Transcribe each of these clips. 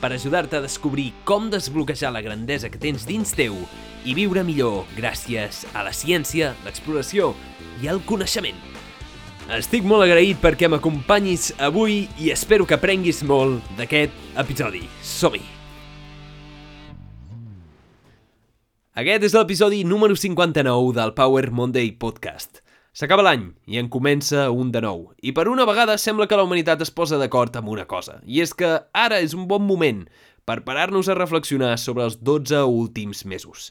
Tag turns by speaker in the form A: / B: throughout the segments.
A: per ajudar-te a descobrir com desbloquejar la grandesa que tens dins teu i viure millor gràcies a la ciència, l'exploració i el coneixement. Estic molt agraït perquè m'acompanyis avui i espero que aprenguis molt d'aquest episodi. Som-hi! Aquest és l'episodi número 59 del Power Monday Podcast. S'acaba l'any i en comença un de nou. I per una vegada sembla que la humanitat es posa d'acord amb una cosa. I és que ara és un bon moment per parar-nos a reflexionar sobre els 12 últims mesos.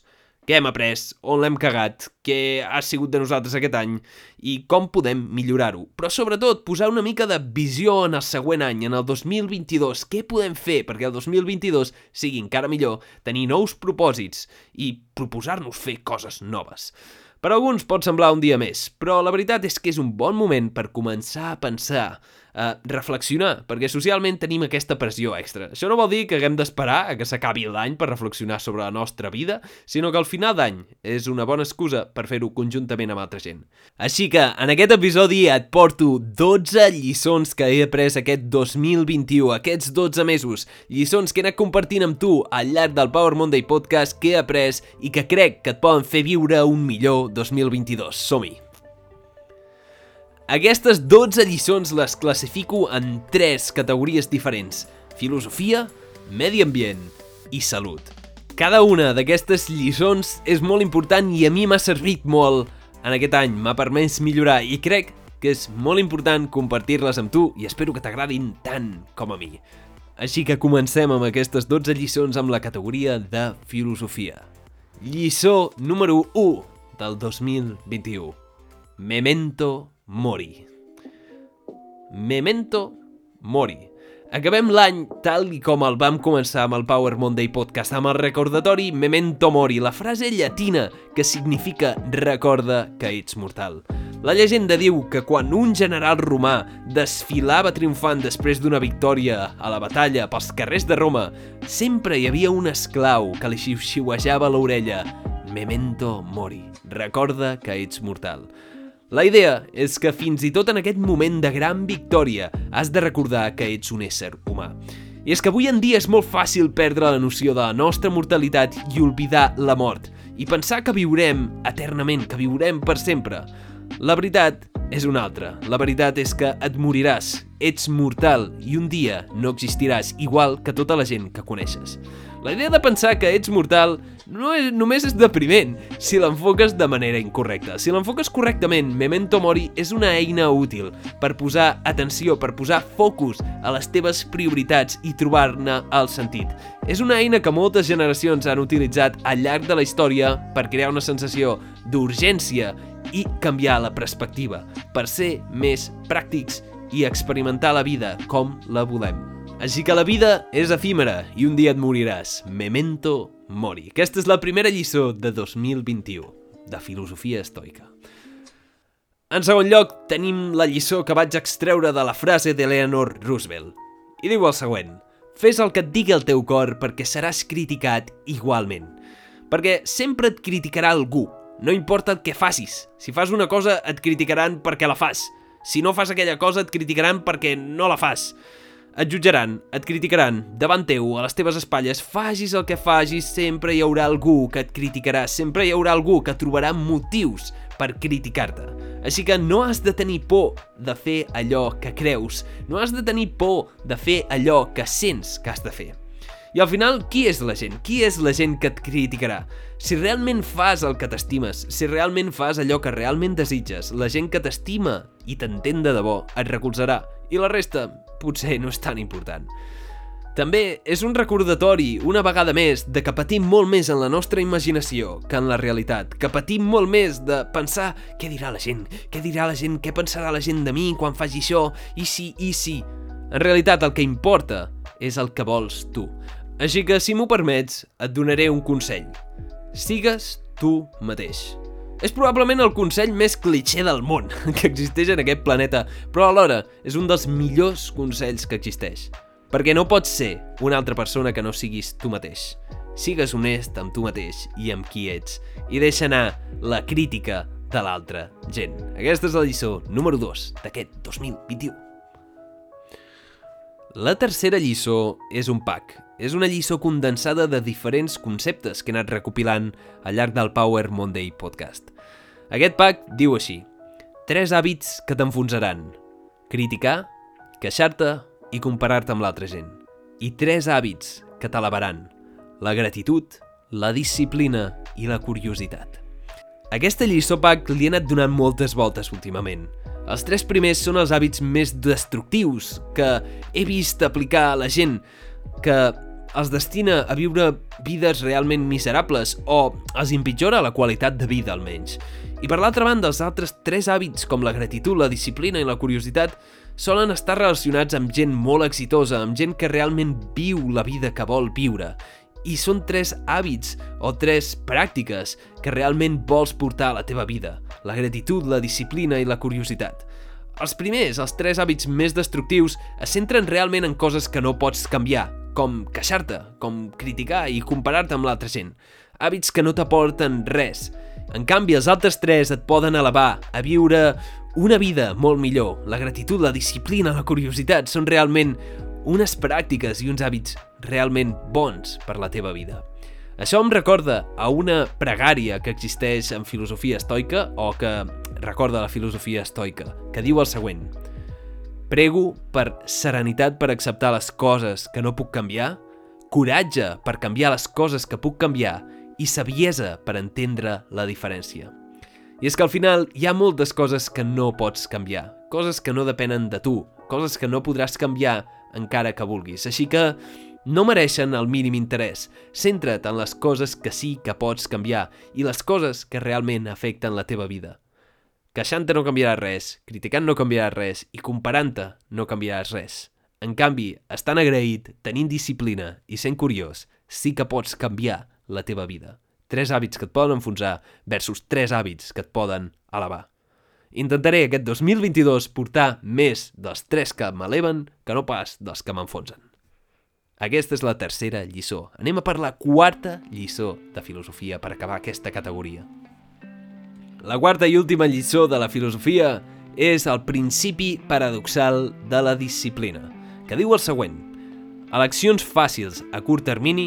A: Què hem après, on l'hem cagat, què ha sigut de nosaltres aquest any i com podem millorar-ho. Però sobretot posar una mica de visió en el següent any, en el 2022. Què podem fer perquè el 2022 sigui encara millor, tenir nous propòsits i proposar-nos fer coses noves. Per alguns pot semblar un dia més, però la veritat és que és un bon moment per començar a pensar, a reflexionar, perquè socialment tenim aquesta pressió extra. Això no vol dir que haguem d'esperar a que s'acabi l'any per reflexionar sobre la nostra vida, sinó que al final d'any és una bona excusa per fer-ho conjuntament amb altra gent. Així que, en aquest episodi et porto 12 lliçons que he après aquest 2021, aquests 12 mesos, lliçons que he anat compartint amb tu al llarg del Power Monday Podcast que he après i que crec que et poden fer viure un millor 2022. Som-hi! Aquestes 12 lliçons les classifico en tres categories diferents. Filosofia, medi ambient i salut. Cada una d'aquestes lliçons és molt important i a mi m'ha servit molt en aquest any, m'ha permès millorar i crec que és molt important compartir-les amb tu i espero que t'agradin tant com a mi. Així que comencem amb aquestes 12 lliçons amb la categoria de filosofia. Lliçó número 1 del 2021. Memento Mori. Memento Mori. Acabem l'any tal i com el vam començar amb el Power Monday Podcast, amb el recordatori Memento Mori, la frase llatina que significa recorda que ets mortal. La llegenda diu que quan un general romà desfilava triomfant després d'una victòria a la batalla pels carrers de Roma, sempre hi havia un esclau que li xiuxiuejava l'orella Memento Mori, recorda que ets mortal. La idea és que fins i tot en aquest moment de gran victòria has de recordar que ets un ésser humà. I és que avui en dia és molt fàcil perdre la noció de la nostra mortalitat i oblidar la mort, i pensar que viurem eternament, que viurem per sempre. La veritat és una altra. La veritat és que et moriràs, ets mortal i un dia no existiràs igual que tota la gent que coneixes. La idea de pensar que ets mortal no és, només és depriment si l'enfoques de manera incorrecta. Si l'enfoques correctament, Memento Mori és una eina útil per posar atenció, per posar focus a les teves prioritats i trobar-ne el sentit. És una eina que moltes generacions han utilitzat al llarg de la història per crear una sensació d'urgència i canviar la perspectiva, per ser més pràctics i experimentar la vida com la volem. Així que la vida és efímera i un dia et moriràs. Memento mori. Aquesta és la primera lliçó de 2021, de filosofia estoica. En segon lloc, tenim la lliçó que vaig extreure de la frase d'Eleanor Roosevelt. I diu el següent. Fes el que et digui el teu cor perquè seràs criticat igualment. Perquè sempre et criticarà algú, no importa el que facis. Si fas una cosa, et criticaran perquè la fas. Si no fas aquella cosa, et criticaran perquè no la fas. Et jutjaran, et criticaran, davant teu, a les teves espatlles, facis el que facis, sempre hi haurà algú que et criticarà, sempre hi haurà algú que trobarà motius per criticar-te. Així que no has de tenir por de fer allò que creus, no has de tenir por de fer allò que sents que has de fer. I al final, qui és la gent? Qui és la gent que et criticarà? Si realment fas el que t'estimes, si realment fas allò que realment desitges, la gent que t'estima i t'entén de debò et recolzarà i la resta potser no és tan important. També és un recordatori, una vegada més, de que patim molt més en la nostra imaginació que en la realitat, que patim molt més de pensar què dirà la gent, què dirà la gent, què pensarà la gent de mi quan faci això, i si, i si... En realitat el que importa és el que vols tu. Així que, si m'ho permets, et donaré un consell. Sigues tu mateix. És probablement el consell més cliché del món que existeix en aquest planeta, però alhora és un dels millors consells que existeix. Perquè no pots ser una altra persona que no siguis tu mateix. Sigues honest amb tu mateix i amb qui ets i deixa anar la crítica de l'altra gent. Aquesta és la lliçó número 2 d'aquest 2021. La tercera lliçó és un pack. És una lliçó condensada de diferents conceptes que he anat recopilant al llarg del Power Monday podcast. Aquest pack diu així. Tres hàbits que t'enfonsaran. Criticar, queixar-te i comparar-te amb l'altra gent. I tres hàbits que t'elevaran. La gratitud, la disciplina i la curiositat. Aquesta lliçó PAC li he anat donant moltes voltes últimament. Els tres primers són els hàbits més destructius que he vist aplicar a la gent, que els destina a viure vides realment miserables o els empitjora la qualitat de vida almenys. I per l'altra banda, els altres tres hàbits, com la gratitud, la disciplina i la curiositat, solen estar relacionats amb gent molt exitosa, amb gent que realment viu la vida que vol viure. I són tres hàbits o tres pràctiques que realment vols portar a la teva vida. La gratitud, la disciplina i la curiositat. Els primers, els tres hàbits més destructius, es centren realment en coses que no pots canviar, com queixar-te, com criticar i comparar-te amb l'altra gent. Hàbits que no t'aporten res. En canvi, els altres tres et poden elevar a viure una vida molt millor. La gratitud, la disciplina, la curiositat són realment unes pràctiques i uns hàbits realment bons per la teva vida. Això em recorda a una pregària que existeix en filosofia estoica o que recorda la filosofia estoica, que diu el següent. Prego per serenitat per acceptar les coses que no puc canviar, coratge per canviar les coses que puc canviar i saviesa per entendre la diferència. I és que al final hi ha moltes coses que no pots canviar, coses que no depenen de tu, coses que no podràs canviar encara que vulguis. Així que no mereixen el mínim interès. Centra't en les coses que sí que pots canviar i les coses que realment afecten la teva vida. Queixant-te no canviarà res, criticant no canviarà res i comparant-te no canviaràs res. En canvi, estant agraït, tenint disciplina i sent curiós, sí que pots canviar la teva vida. Tres hàbits que et poden enfonsar versus tres hàbits que et poden elevar. Intentaré aquest 2022 portar més dels tres que m'eleven que no pas dels que m'enfonsen. Aquesta és la tercera lliçó. Anem a per la quarta lliçó de filosofia per acabar aquesta categoria. La quarta i última lliçó de la filosofia és el principi paradoxal de la disciplina, que diu el següent. Eleccions fàcils a curt termini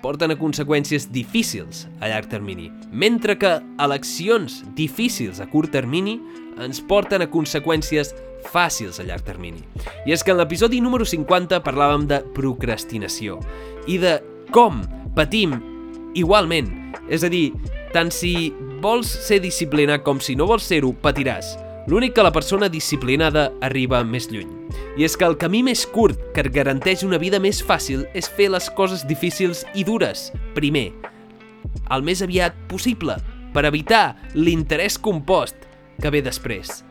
A: porten a conseqüències difícils a llarg termini, mentre que eleccions difícils a curt termini ens porten a conseqüències fàcils a llarg termini. I és que en l'episodi número 50 parlàvem de procrastinació i de com patim igualment. És a dir, tant si vols ser disciplinat com si no vols ser-ho, patiràs. L'únic que la persona disciplinada arriba més lluny. I és que el camí més curt que et garanteix una vida més fàcil és fer les coses difícils i dures, primer. El més aviat possible, per evitar l'interès compost que ve després.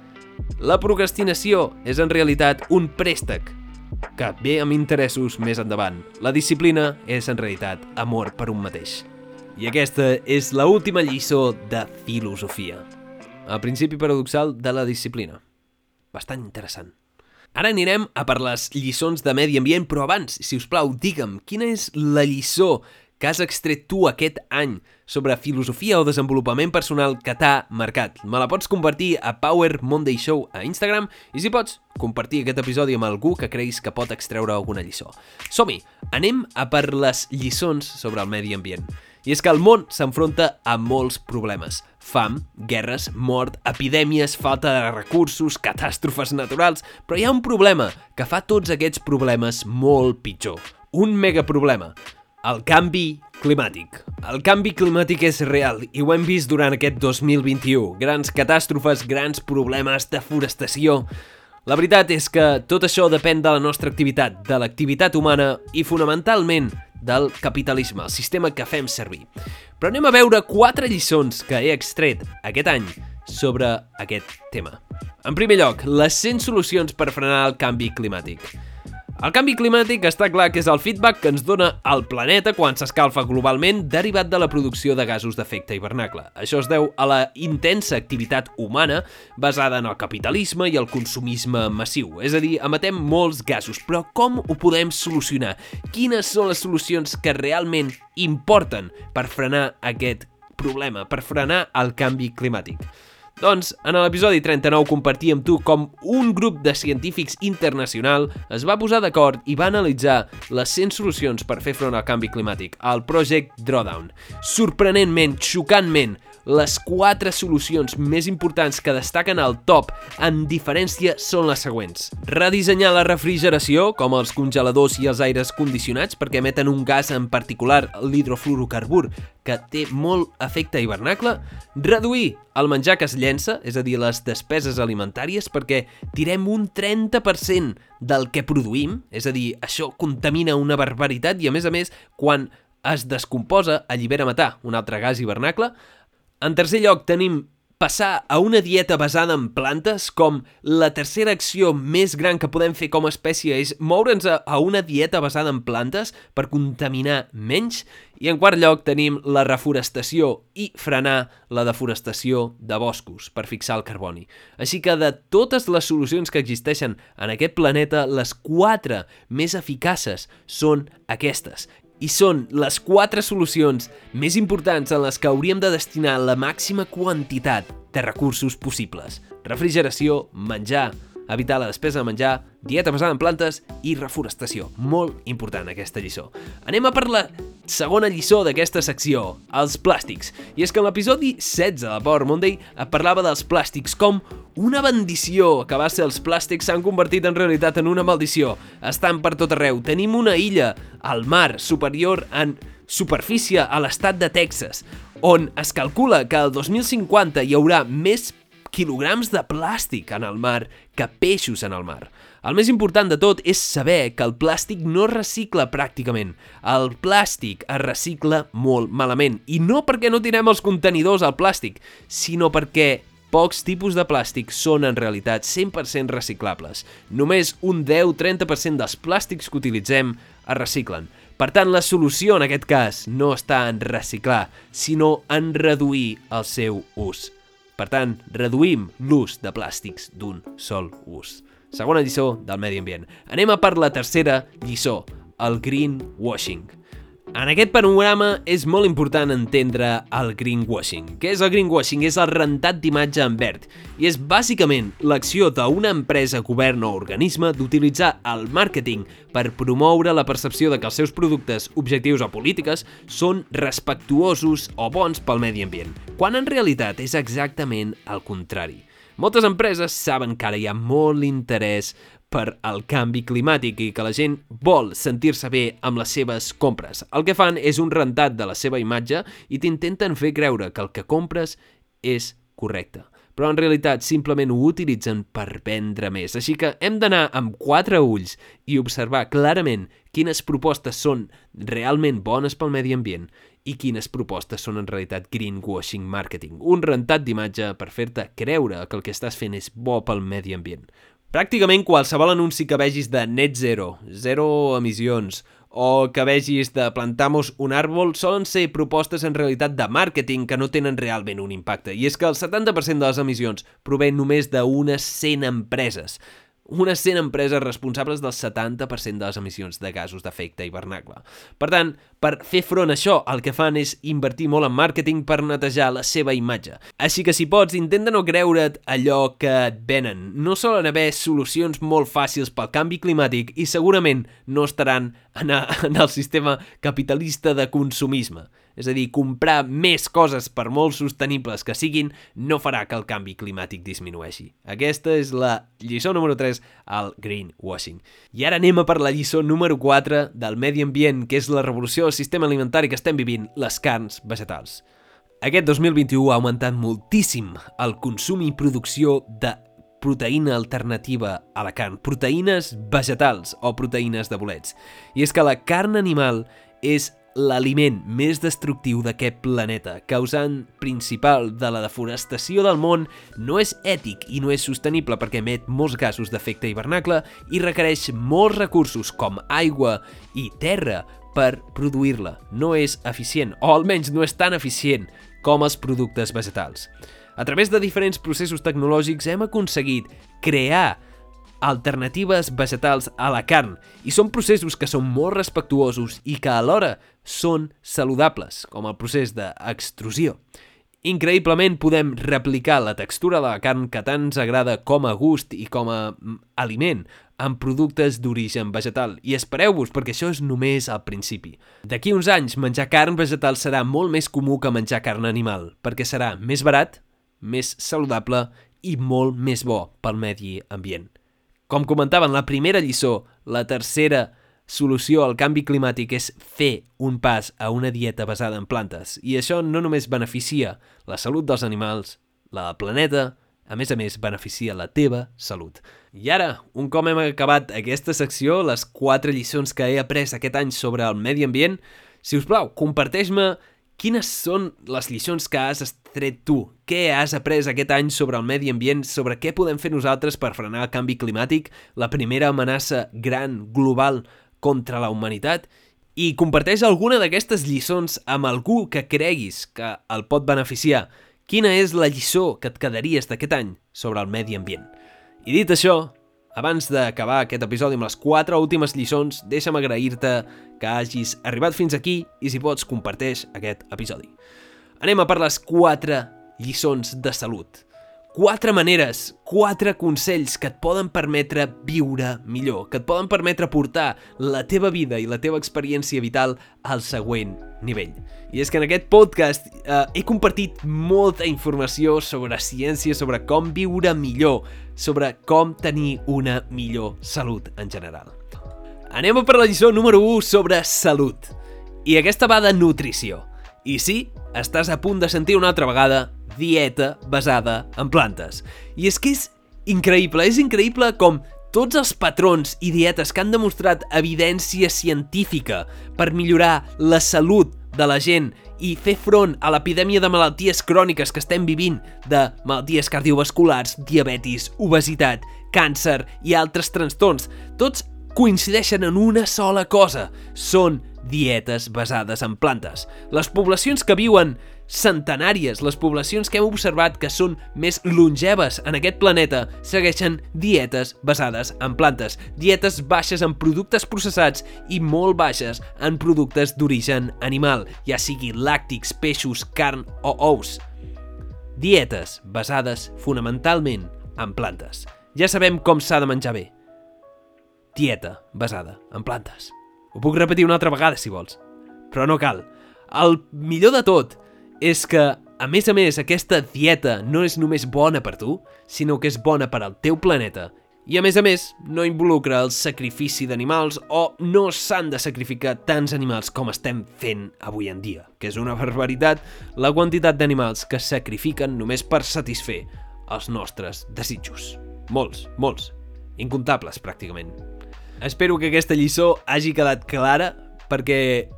A: La procrastinació és en realitat un préstec que ve amb interessos més endavant. La disciplina és en realitat amor per un mateix. I aquesta és la última lliçó de filosofia. El principi paradoxal de la disciplina. Bastant interessant. Ara anirem a per les lliçons de medi ambient, però abans, si us plau, digue'm, quina és la lliçó que has extret tu aquest any sobre filosofia o desenvolupament personal que t'ha marcat. Me la pots convertir a Power Monday Show a Instagram i si pots, compartir aquest episodi amb algú que creguis que pot extreure alguna lliçó. Som-hi, anem a per les lliçons sobre el medi ambient. I és que el món s'enfronta a molts problemes. Fam, guerres, mort, epidèmies, falta de recursos, catàstrofes naturals... Però hi ha un problema que fa tots aquests problemes molt pitjor. Un megaproblema el canvi climàtic. El canvi climàtic és real i ho hem vist durant aquest 2021. Grans catàstrofes, grans problemes, deforestació... La veritat és que tot això depèn de la nostra activitat, de l'activitat humana i fonamentalment del capitalisme, el sistema que fem servir. Però anem a veure quatre lliçons que he extret aquest any sobre aquest tema. En primer lloc, les 100 solucions per frenar el canvi climàtic. El canvi climàtic està clar que és el feedback que ens dona el planeta quan s'escalfa globalment derivat de la producció de gasos d'efecte hivernacle. Això es deu a la intensa activitat humana basada en el capitalisme i el consumisme massiu. És a dir, emetem molts gasos, però com ho podem solucionar? Quines són les solucions que realment importen per frenar aquest problema, per frenar el canvi climàtic? Doncs, en l'episodi 39 compartí amb tu com un grup de científics internacional es va posar d'acord i va analitzar les 100 solucions per fer front al canvi climàtic, el Project Drawdown. Sorprenentment, xocantment, les quatre solucions més importants que destaquen al top en diferència són les següents. Redissenyar la refrigeració, com els congeladors i els aires condicionats, perquè emeten un gas en particular, l'hidrofluorocarbur, que té molt efecte hivernacle. Reduir el menjar que es llença, és a dir, les despeses alimentàries, perquè tirem un 30% del que produïm, és a dir, això contamina una barbaritat i, a més a més, quan es descomposa, allibera metà, un altre gas hivernacle, en tercer lloc tenim passar a una dieta basada en plantes com la tercera acció més gran que podem fer com a espècie és moure'ns a, a una dieta basada en plantes per contaminar menys i en quart lloc tenim la reforestació i frenar la deforestació de boscos per fixar el carboni. Així que de totes les solucions que existeixen en aquest planeta, les quatre més eficaces són aquestes i són les quatre solucions més importants en les que hauríem de destinar la màxima quantitat de recursos possibles. Refrigeració, menjar, evitar la despesa de menjar, dieta basada en plantes i reforestació. Molt important aquesta lliçó. Anem a per la segona lliçó d'aquesta secció, els plàstics. I és que en l'episodi 16 de Power Monday parlava dels plàstics com una bendició que va ser els plàstics s'han convertit en realitat en una maldició. Estan per tot arreu. Tenim una illa al mar superior en superfície a l'estat de Texas, on es calcula que el 2050 hi haurà més quilograms de plàstic en el mar que peixos en el mar. El més important de tot és saber que el plàstic no recicla pràcticament. El plàstic es recicla molt malament. I no perquè no tirem els contenidors al plàstic, sinó perquè pocs tipus de plàstic són en realitat 100% reciclables. Només un 10-30% dels plàstics que utilitzem es reciclen. Per tant, la solució en aquest cas no està en reciclar, sinó en reduir el seu ús. Per tant, reduïm l'ús de plàstics d'un sol ús. Segona lliçó del medi ambient. Anem a per la tercera lliçó, el greenwashing. En aquest panorama és molt important entendre el greenwashing. Què és el greenwashing? És el rentat d'imatge en verd i és bàsicament l'acció d'una empresa, govern o organisme d'utilitzar el màrqueting per promoure la percepció de que els seus productes, objectius o polítiques són respectuosos o bons pel medi ambient, quan en realitat és exactament el contrari. Moltes empreses saben que ara hi ha molt interès per al canvi climàtic i que la gent vol sentir-se bé amb les seves compres. El que fan és un rentat de la seva imatge i t'intenten fer creure que el que compres és correcte. Però en realitat simplement ho utilitzen per vendre més. Així que hem d'anar amb quatre ulls i observar clarament quines propostes són realment bones pel medi ambient i quines propostes són en realitat greenwashing marketing, un rentat d'imatge per fer-te creure que el que estàs fent és bo pel medi ambient. Pràcticament qualsevol anunci que vegis de net zero, zero emissions, o que vegis de plantamos un àrbol solen ser propostes en realitat de màrqueting que no tenen realment un impacte. I és que el 70% de les emissions prové només d'unes 100 empreses unes 100 empreses responsables del 70% de les emissions de gasos d'efecte hivernacle. Per tant, per fer front a això, el que fan és invertir molt en màrqueting per netejar la seva imatge. Així que si pots, intenta no creure't allò que et venen. No solen haver solucions molt fàcils pel canvi climàtic i segurament no estaran en, a, en el sistema capitalista de consumisme. És a dir, comprar més coses per molt sostenibles que siguin no farà que el canvi climàtic disminueixi. Aquesta és la lliçó número 3 al greenwashing. I ara anem a per la lliçó número 4 del medi ambient, que és la revolució del sistema alimentari que estem vivint, les carns vegetals. Aquest 2021 ha augmentat moltíssim el consum i producció de proteïna alternativa a la carn, proteïnes vegetals o proteïnes de bolets. I és que la carn animal és l'aliment més destructiu d'aquest planeta, causant principal de la deforestació del món, no és ètic i no és sostenible perquè emet molts gasos d'efecte hivernacle i requereix molts recursos com aigua i terra per produir-la. No és eficient, o almenys no és tan eficient com els productes vegetals. A través de diferents processos tecnològics hem aconseguit crear alternatives vegetals a la carn i són processos que són molt respectuosos i que alhora són saludables, com el procés d'extrusió. Increïblement podem replicar la textura de la carn que tant ens agrada com a gust i com a mm, aliment amb productes d'origen vegetal. I espereu-vos, perquè això és només al principi. D'aquí uns anys, menjar carn vegetal serà molt més comú que menjar carn animal, perquè serà més barat, més saludable i molt més bo pel medi ambient. Com comentava en la primera lliçó, la tercera solució al canvi climàtic és fer un pas a una dieta basada en plantes. I això no només beneficia la salut dels animals, la del planeta, a més a més, beneficia la teva salut. I ara, un cop hem acabat aquesta secció, les quatre lliçons que he après aquest any sobre el medi ambient, si us plau, comparteix-me quines són les lliçons que has tret tu? Què has après aquest any sobre el medi ambient, sobre què podem fer nosaltres per frenar el canvi climàtic, la primera amenaça gran, global, contra la humanitat? I comparteix alguna d'aquestes lliçons amb algú que creguis que el pot beneficiar. Quina és la lliçó que et quedaries d'aquest any sobre el medi ambient? I dit això, abans d'acabar aquest episodi amb les quatre últimes lliçons, deixa'm agrair-te que hagis arribat fins aquí i si pots comparteix aquest episodi. Anem a per les quatre lliçons de salut quatre maneres, quatre consells que et poden permetre viure millor, que et poden permetre portar la teva vida i la teva experiència vital al següent nivell. I és que en aquest podcast eh, he compartit molta informació sobre ciència, sobre com viure millor, sobre com tenir una millor salut en general. Anem a per la lliçó número 1 sobre salut. I aquesta va de nutrició. I sí, estàs a punt de sentir una altra vegada dieta basada en plantes. I és que és increïble, és increïble com tots els patrons i dietes que han demostrat evidència científica per millorar la salut de la gent i fer front a l'epidèmia de malalties cròniques que estem vivint, de malalties cardiovasculars, diabetis, obesitat, càncer i altres trastorns, tots coincideixen en una sola cosa. Són dietes basades en plantes. Les poblacions que viuen centenàries, les poblacions que hem observat que són més longeves en aquest planeta, segueixen dietes basades en plantes, dietes baixes en productes processats i molt baixes en productes d'origen animal, ja sigui làctics, peixos, carn o ous. Dietes basades fonamentalment en plantes. Ja sabem com s'ha de menjar bé. Dieta basada en plantes. Ho puc repetir una altra vegada, si vols. Però no cal. El millor de tot és que, a més a més, aquesta dieta no és només bona per tu, sinó que és bona per al teu planeta. I a més a més, no involucra el sacrifici d'animals o no s'han de sacrificar tants animals com estem fent avui en dia, que és una barbaritat la quantitat d'animals que sacrifiquen només per satisfer els nostres desitjos. Molts, molts. Incontables, pràcticament. Espero que aquesta lliçó hagi quedat clara perquè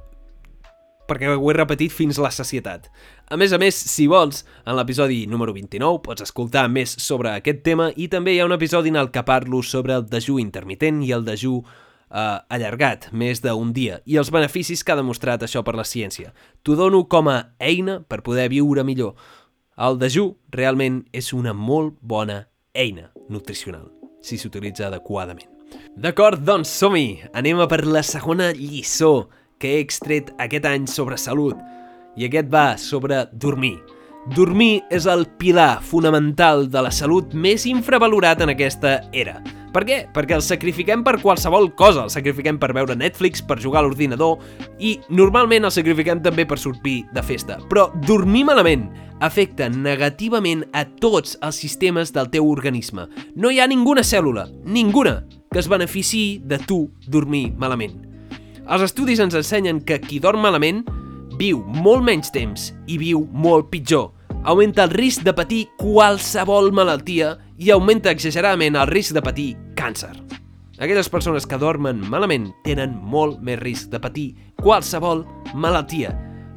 A: perquè ho he repetit fins la sacietat. A més a més, si vols, en l'episodi número 29 pots escoltar més sobre aquest tema i també hi ha un episodi en el que parlo sobre el dejú intermitent i el dejú eh, allargat, més d'un dia, i els beneficis que ha demostrat això per la ciència. T'ho dono com a eina per poder viure millor. El dejú realment és una molt bona eina nutricional, si s'utilitza adequadament. D'acord, doncs som-hi! Anem a per la segona lliçó que he extret aquest any sobre salut. I aquest va sobre dormir. Dormir és el pilar fonamental de la salut més infravalorat en aquesta era. Per què? Perquè el sacrifiquem per qualsevol cosa. El sacrifiquem per veure Netflix, per jugar a l'ordinador i normalment el sacrifiquem també per sortir de festa. Però dormir malament afecta negativament a tots els sistemes del teu organisme. No hi ha ninguna cèl·lula, ninguna, que es benefici de tu dormir malament. Els estudis ens ensenyen que qui dorm malament viu molt menys temps i viu molt pitjor. Augmenta el risc de patir qualsevol malaltia i augmenta exageradament el risc de patir càncer. Aquelles persones que dormen malament tenen molt més risc de patir qualsevol malaltia.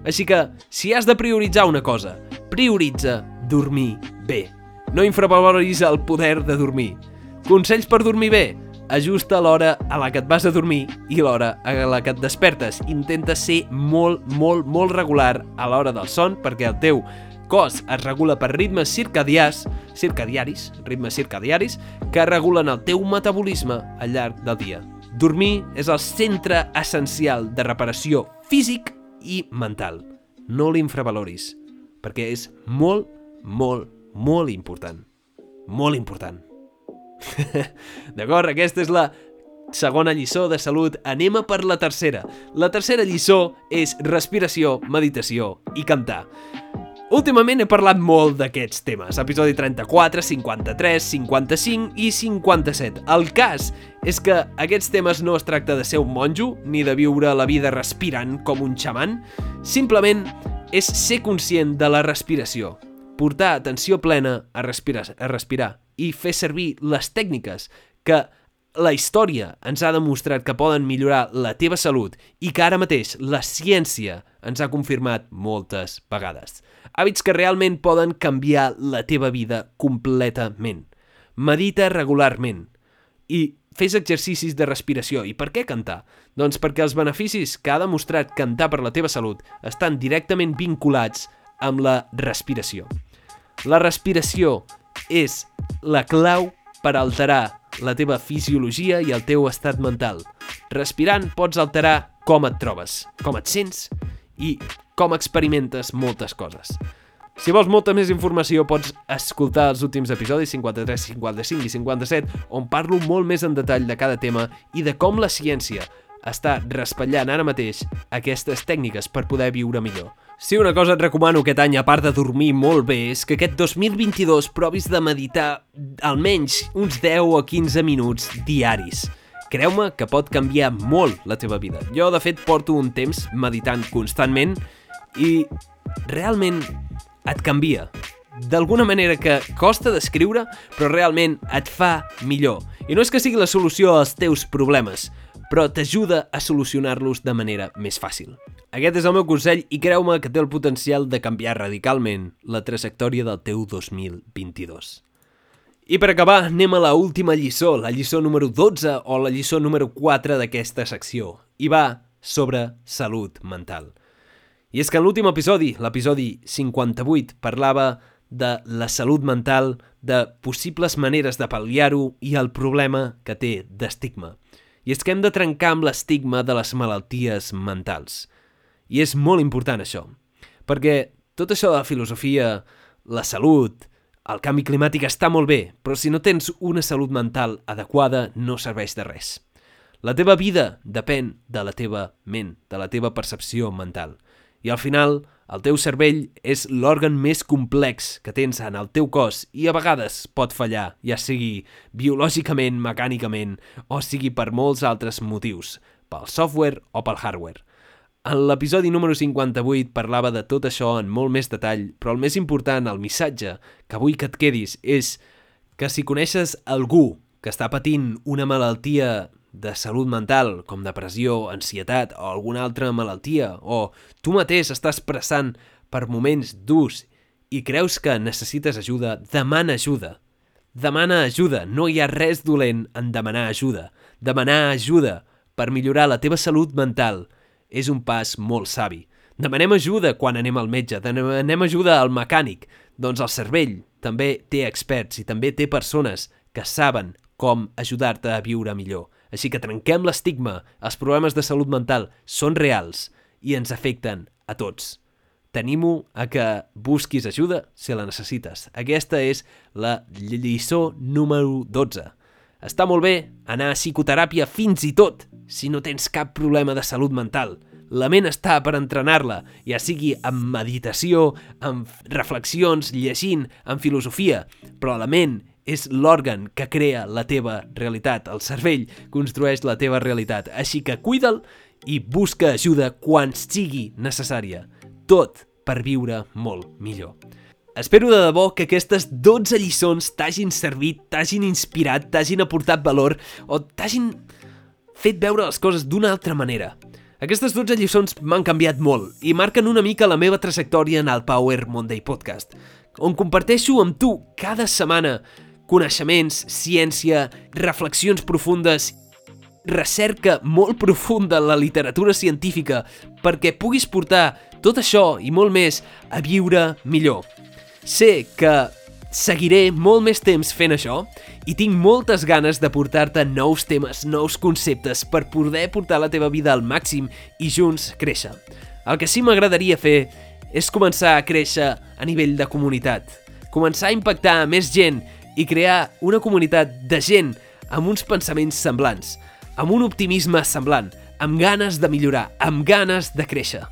A: Així que, si has de prioritzar una cosa, prioritza dormir bé. No infravaloris el poder de dormir. Consells per dormir bé? Ajusta l'hora a la que et vas a dormir i l'hora a la que et despertes. Intenta ser molt, molt, molt regular a l'hora del son perquè el teu cos es regula per ritmes circadiars, circadiaris, ritmes circadiaris, que regulen el teu metabolisme al llarg del dia. Dormir és el centre essencial de reparació físic i mental. No l'infravaloris, perquè és molt, molt, molt important. Molt important. D'acord? Aquesta és la segona lliçó de salut. Anem a per la tercera. La tercera lliçó és respiració, meditació i cantar. Últimament he parlat molt d'aquests temes, episodi 34, 53, 55 i 57. El cas és que aquests temes no es tracta de ser un monjo, ni de viure la vida respirant com un xaman, simplement és ser conscient de la respiració, portar atenció plena a respirar, a respirar i fer servir les tècniques que la història ens ha demostrat que poden millorar la teva salut i que ara mateix la ciència ens ha confirmat moltes vegades. Hàbits que realment poden canviar la teva vida completament. Medita regularment i fes exercicis de respiració. I per què cantar? Doncs perquè els beneficis que ha demostrat cantar per la teva salut estan directament vinculats amb la respiració. La respiració és la clau per alterar la teva fisiologia i el teu estat mental. Respirant pots alterar com et trobes, com et sents i com experimentes moltes coses. Si vols molta més informació pots escoltar els últims episodis 53, 55 i 57 on parlo molt més en detall de cada tema i de com la ciència està raspallant ara mateix aquestes tècniques per poder viure millor. Si una cosa et recomano aquest any, a part de dormir molt bé, és que aquest 2022 provis de meditar almenys uns 10 o 15 minuts diaris. Creu-me que pot canviar molt la teva vida. Jo, de fet, porto un temps meditant constantment i realment et canvia. D'alguna manera que costa d'escriure, però realment et fa millor. I no és que sigui la solució als teus problemes, però t'ajuda a solucionar-los de manera més fàcil. Aquest és el meu consell i creu-me que té el potencial de canviar radicalment la trajectòria del teu 2022. I per acabar, anem a la última lliçó, la lliçó número 12 o la lliçó número 4 d'aquesta secció. I va sobre salut mental. I és que en l'últim episodi, l'episodi 58, parlava de la salut mental, de possibles maneres de pal·liar-ho i el problema que té d'estigma. I és que hem de trencar amb l'estigma de les malalties mentals. I és molt important això, perquè tot això de la filosofia, la salut, el canvi climàtic està molt bé, però si no tens una salut mental adequada no serveix de res. La teva vida depèn de la teva ment, de la teva percepció mental. I al final, el teu cervell és l'òrgan més complex que tens en el teu cos i a vegades pot fallar, ja sigui biològicament, mecànicament o sigui per molts altres motius, pel software o pel hardware. En l'episodi número 58 parlava de tot això en molt més detall, però el més important, el missatge que vull que et quedis és que si coneixes algú que està patint una malaltia de salut mental, com depressió, ansietat o alguna altra malaltia, o tu mateix estàs passant per moments durs i creus que necessites ajuda, demana ajuda. Demana ajuda, no hi ha res dolent en demanar ajuda. Demanar ajuda per millorar la teva salut mental és un pas molt savi. Demanem ajuda quan anem al metge, demanem ajuda al mecànic. Doncs el cervell també té experts i també té persones que saben com ajudar-te a viure millor. Així que trenquem l'estigma, els problemes de salut mental són reals i ens afecten a tots. Tenim-ho a que busquis ajuda si la necessites. Aquesta és la lliçó número 12. Està molt bé anar a psicoteràpia fins i tot si no tens cap problema de salut mental. La ment està per entrenar-la, ja sigui amb meditació, amb reflexions, llegint, amb filosofia, però la ment és l'òrgan que crea la teva realitat. El cervell construeix la teva realitat. Així que cuida'l i busca ajuda quan sigui necessària. Tot per viure molt millor. Espero de debò que aquestes 12 lliçons t'hagin servit, t'hagin inspirat, t'hagin aportat valor o t'hagin fet veure les coses d'una altra manera. Aquestes 12 lliçons m'han canviat molt i marquen una mica la meva trajectòria en el Power Monday Podcast, on comparteixo amb tu cada setmana coneixements, ciència, reflexions profundes, recerca molt profunda en la literatura científica perquè puguis portar tot això i molt més a viure millor. Sé que seguiré molt més temps fent això i tinc moltes ganes de portar-te nous temes, nous conceptes per poder portar la teva vida al màxim i junts créixer. El que sí m'agradaria fer és començar a créixer a nivell de comunitat, començar a impactar a més gent i crear una comunitat de gent amb uns pensaments semblants, amb un optimisme semblant, amb ganes de millorar, amb ganes de créixer.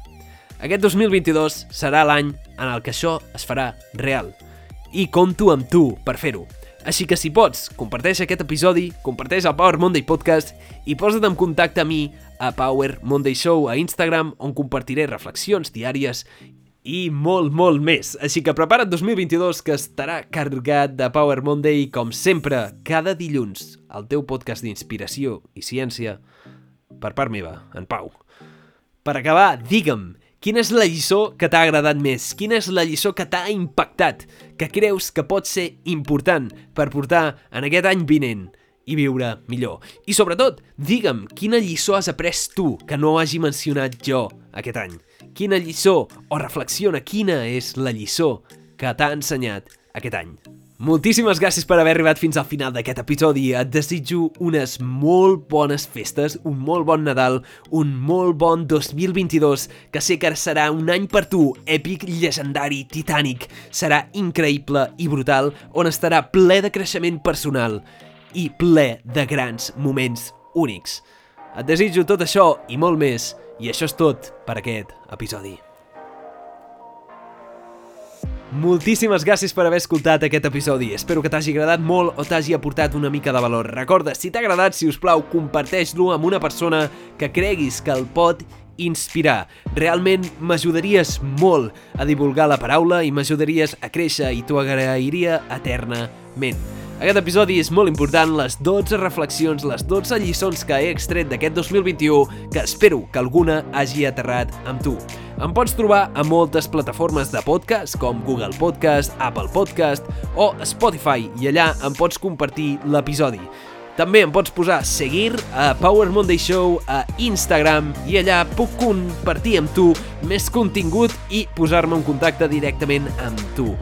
A: Aquest 2022 serà l'any en el que això es farà real. I compto amb tu per fer-ho. Així que si pots, comparteix aquest episodi, comparteix el Power Monday Podcast i posa't en contacte amb mi a Power Monday Show a Instagram on compartiré reflexions diàries i molt, molt més. Així que prepara't 2022 que estarà carregat de Power Monday com sempre, cada dilluns, el teu podcast d'inspiració i ciència per part meva, en Pau. Per acabar, digue'm, quina és la lliçó que t'ha agradat més? Quina és la lliçó que t'ha impactat? Que creus que pot ser important per portar en aquest any vinent? i viure millor. I sobretot, digue'm quina lliçó has après tu que no hagi mencionat jo aquest any. Quina lliçó o reflexiona quina és la lliçó que t'ha ensenyat aquest any. Moltíssimes gràcies per haver arribat fins al final d'aquest episodi. Et desitjo unes molt bones festes, un molt bon Nadal, un molt bon 2022, que sé que serà un any per tu, èpic, llegendari, titànic. Serà increïble i brutal, on estarà ple de creixement personal i ple de grans moments únics. Et desitjo tot això i molt més, i això és tot per aquest episodi. Moltíssimes gràcies per haver escoltat aquest episodi. Espero que t'hagi agradat molt o t'hagi aportat una mica de valor. Recorda, si t'ha agradat, si us plau, comparteix-lo amb una persona que creguis que el pot inspirar. Realment m'ajudaries molt a divulgar la paraula i m'ajudaries a créixer i t'ho agrairia eternament. Aquest episodi és molt important, les 12 reflexions, les 12 lliçons que he extret d'aquest 2021, que espero que alguna hagi aterrat amb tu. Em pots trobar a moltes plataformes de podcast, com Google Podcast, Apple Podcast o Spotify, i allà em pots compartir l'episodi. També em pots posar seguir a Power Monday Show a Instagram i allà puc compartir amb tu més contingut i posar-me en contacte directament amb tu.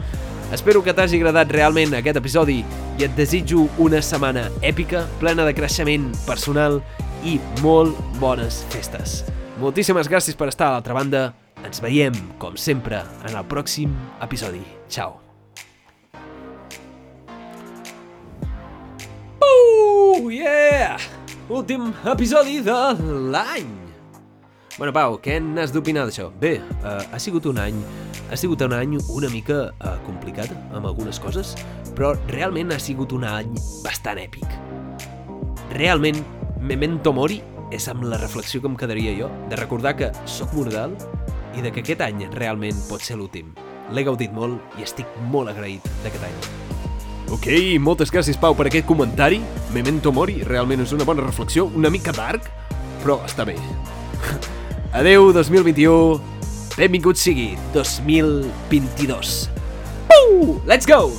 A: Espero que t'hagi agradat realment aquest episodi i et desitjo una setmana èpica, plena de creixement personal i molt bones festes. Moltíssimes gràcies per estar a l'altra banda. Ens veiem, com sempre, en el pròxim episodi. Ciao. Uh, yeah! Últim episodi de l'any! Bueno, Pau, què n'has d'opinar d'això? Bé, uh, ha sigut un any ha sigut un any una mica uh, complicat amb algunes coses, però realment ha sigut un any bastant èpic. Realment, Memento Mori és amb la reflexió que em quedaria jo, de recordar que sóc mortal i de que aquest any realment pot ser l'últim. L'he gaudit molt i estic molt agraït d'aquest any. Ok, moltes gràcies Pau per aquest comentari. Memento Mori realment és una bona reflexió, una mica dark, però està bé. Adeu 2021, benvingut sigui 2022. Uh! Let's go!